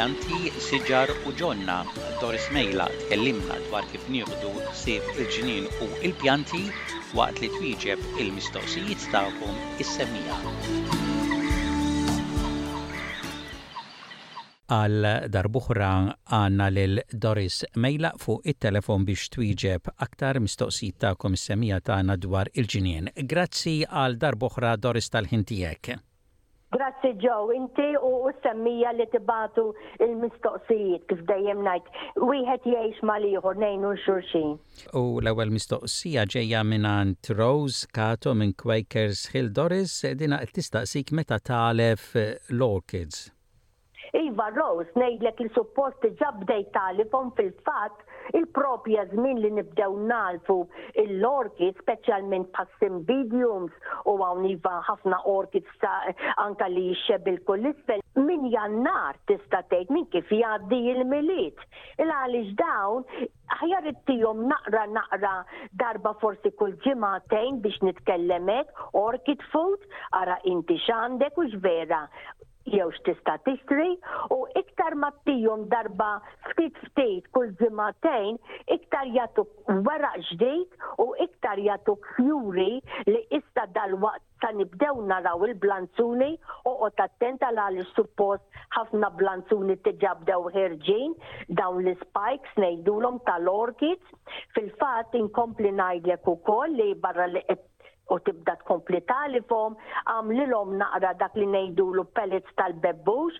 Pjanti, siġar u ġonna, Doris Mejla tkellimna dwar kif nieħdu ħsieb il-ġnien u l-pjanti waqt li twieġeb il-mistoqsijiet tagħkom is-semmiegħa. Għal darb'oħra għandna lil Doris Mejlaq fuq it-telefon biex twieġeb aktar mistoqsijiet tagħkom is-semmiegħa tagħna dwar il-ġnien. Grazzi għal darb'oħra Doris tal-ħin tiegħek. Grazzi Joe, inti u s-semmiegħa li tibagħtu l-mistoqsijiet, kif dejjem ngħid, wieħed jgħix mal-ieħor, ngħinu 'l xulxin. U l-ewwel mistoqsija ġejja mingħand Rose Kato minn Quakers Hill Doris, dinha qed tistaqsik meta tagħlef l-orchids. Iva Rose, ngħidlek li suppost diġà bdejt tagħlifhom fil-fatt il-propja żmien li nibdew nagħlfu l-orki speċjalment bħas-cymbidiums u hawn iva ħafna orchids ta' anke li jixxebilku l-isfel, minn Jannar tista' tgħid minn kif jgħaddi l-Milied il għaliex dawn Aħjar ittihom naqra naqra darba forsi kull ġimgħatejn biex nitkellem hekk, orchid food, ara inti x'għandek u x'vera jew x'tista' tixtri u iktar ma ttihom darba ftit ftit kull ġimgħatejn iktar jagħtuk weraq ġdid u iktar jagħtuk fjuri li issa dalwaqt Sa nibdew naraw il-blanzuni, oqgħod attent għal għaliex suppost ħafna blanzuni diġà bdew ħierġin, dawn l-ispikes ngħidulhom tal-orchids. Fil-fatt inkompli ngħidlek ukoll li barra li qed u tibda tkompli tagħlifhom, agħmlilhom naqra dak li ngħidulu pellets tal-bebbux,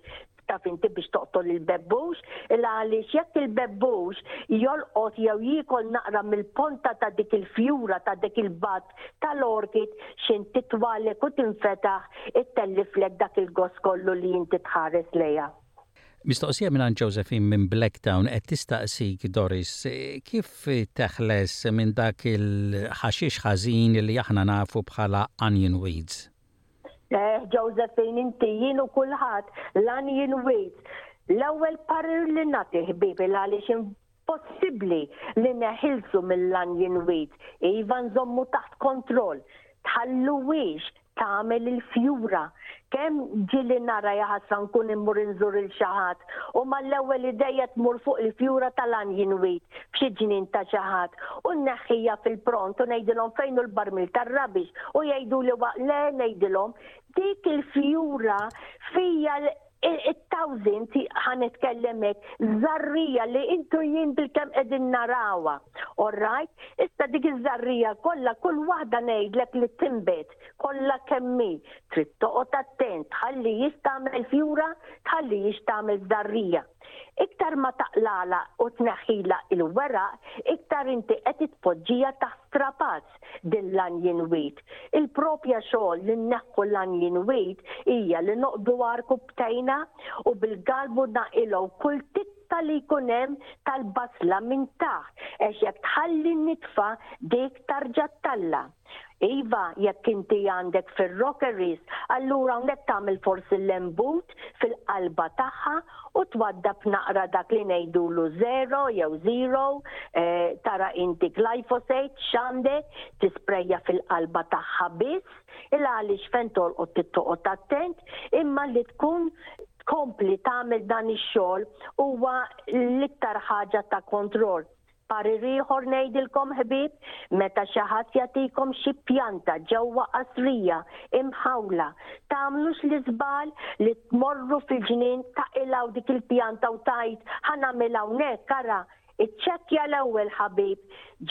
taf inti biex toqtol il-bebbux, il għaliex jekk il-bebbux jolqot jew jiekol naqra mill-ponta ta' dik il-fjura ta' dik il-batt tal-orkid x'int titwalek u tinfetaħ ittelliflek dak il-gost kollu li inti tħares lejha. Mistoqsija mingħand Josephine minn Blacktown qed tistaqsik Doris kif teħles minn dak il-ħaxix ħażin li aħna nafu bħala onion weeds. Eh, Josephine, inti jien u kulħadd lan jien wait. L-ewwel parir li nagħti ħbibi għaliex possibbli li neħilsu mill-lan jien wait. Iva nżommu taħt kontroll. Tħallu wiex tagħmel il-fjura. Kemm ġili nara jaħasra nkun immur inżur il xaħat u mal-ewwel ideja tmur fuq il-fjura tal-anjin wit. f'xi ġnien ta' xi ħadd u nneħħiha fil-pront u ngħidilhom fejn hu l-barmil tar-rubbish u jgħiduli waqt le ngħidilhom dik il-fjura fija it-thousand ħa nitkellem hekk żarrija li intu jien bilkemm qegħdin narawha. All right? Issa dik iż-żarrija kollha kull waħda ngħidlek li timbet kollha kemm hi trid toqgħod attent tħalli jistagħmel fjura tħalli jistagħmel żarrija. Iktar ma taqlagħla u tneħħilha il-weraq, iktar inti qed tpoġġiha taħt strapazz din l-onion weed. Il-propja xogħol li nneħħu l-onion weed hija li noqdu arku b'tejna u bil-galbu naqilgħu kull tikta li jkun hemm tal-basla minn taħt għax jekk tħalli nitfa dik tarġa' ttella'. Iva, jekk inti għandek fir-rockeries, allura hawnhekk tagħmel forsi l-embut fil-qalba tagħha u twaddab naqra dak li ngħidulu zero jew zero, eh, tara inti glyphosate x'għandek, tisprejja fil-qalba tagħha biss, il-għaliex fejn torqod trid toqgħod attent, imma li tkun tkompli tagħmel dan ix-xogħol huwa l-iktar ħaġa ta' kontroll. Parir ieħor ngħidilkom ħbieb, meta xi ħadd jagħtikom xi pjanta ġewwa qasrija imħawla, tagħmlux l-iżball li tmorru fil-ġnien taqilgħu dik il-pjanta u tgħid, ħa nagħmel hawnhekk, ara, iċċekkja l-ewwel ħabib,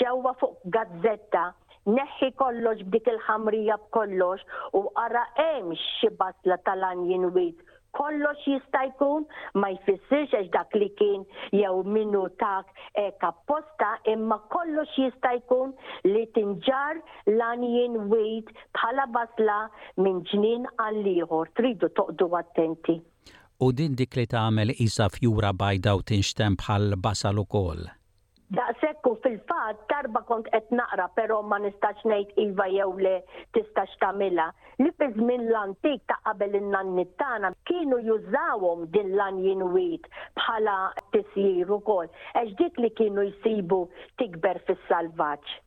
ġewwa fuq gazzetta, neħħi kollox b'dik il-ħamrija b'kollox u ara hemmx xi basla tal-onion weeds Kollox jista' jkun, ma jfissirx għax dak li kien jew min hu tak hekk apposta imma kollox jista' jkun li tinġarr l-għanjien weed bħala basla minn ġnien għall-ieħor, tridu toqgħdu attenti. U din dik li tagħmel qisha fjura bajda u tinxtemm bħall-basal ukoll. Daqshekk u fil-fatt darba kont qed naqra però ma nistax ngħid iva jew le tistax tagħmilha, li fiż-żmien l-antik ta' qabel in-nanniet tagħna kienu jużawhom din l-onion weed bħala tisjir ukoll għax dik li kienu jsibu tikber fis-salvaġġ.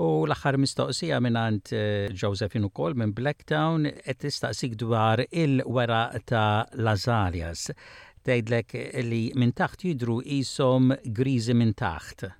U l-aħħar mistoqsija mingħand Josephine ukoll minn Blacktown qed tistaqsik dwar il-weraq ta' l-azaleas. Tgħidlek li minn taħt jidhru qishom griżi minn taħt.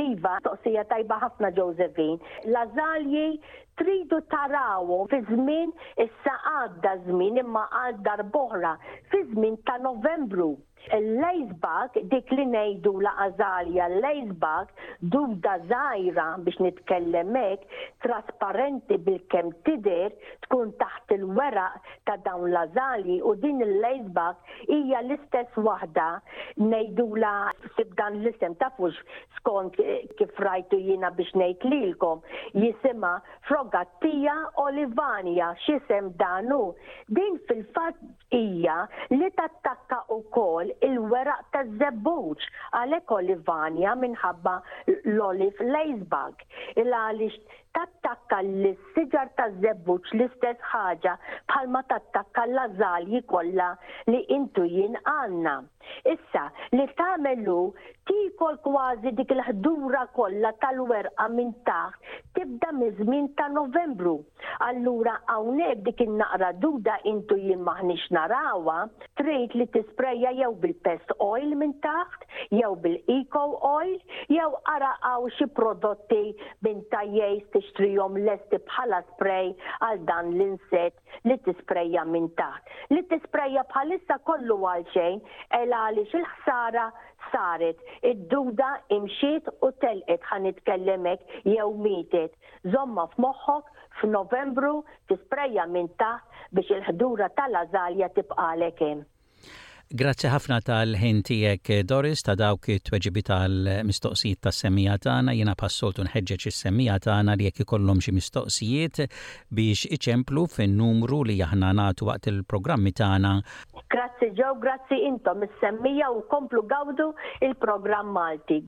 Iva, mistoqsija tajba ħafna Josephine. L-azalji tridu tarawhom fi żmien, issa għadda ż-żmien imma għal darb'oħra, fi żmien ta' Novembru. Laceback, dik li ngħidulha Azalea Laceback, duda żgħira biex nitkellem hekk, trasparenti bilkemm tidher, tkun taħt il-weraq ta' dawn l-azalji u din il-laceback hija l-istess waħda ngħidulha, ħsieb dan l-isem tafux skont kif rajtu jiena biex ngħid lilkom, jisimha Frogattia olivania, x'isem dan hu? Din fil-fatt hija li tattakka wkoll il-weraq taż-żebbuġ għalhekk olivania minħabba l-olive lacebug il għaliex tattakka lis-siġar taż-żebbuġ l-istess ħaġa bħalma tattakka l-ażalji kollha li intu jien għandna. Issa, li tagħmel hu, tiekol kważi dik il-ħdura kollha tal-werqa minn taħt tibda miż-żmien ta' Novembru. Allura hawnhekk dik in-naqra duda int u jien m'aħniex narawha, trid li tisprejja jew bil-pest oil minn taħt, jew bil-eco oil, jew ara hawn xi prodotti minn Tajay's tixtrihom lesti bħala spray għal dan l-insett li tisprejja minn taħt, li tisprejja bħalissa kollu għal xejn el għaliex il-ħsara saret, id-duda imxiet u telqet ħa nitkellem hekk jew mietet, żommha f'moħħok f'Novembru tisprejja minn taħt biex il-ħdura tal-għażalja tibqagħlek hemm. Grazzi ħafna tal-ħin tiegħek Doris, ta' dawk it-tweġibiet għall-mistoqsijiet tas-semmiegħa tagħna. Jiena bħas-soltu nħeġġeġ is-semmiegħa tagħna li jekk ikollhom xi mistoqsijiet biex iċemplu fin-numru li aħna nagħtu waqt il-programmi tagħna. Grazzi Joe, grazzi intom is-semmiegħa u komplu gawdu il-programm Malti.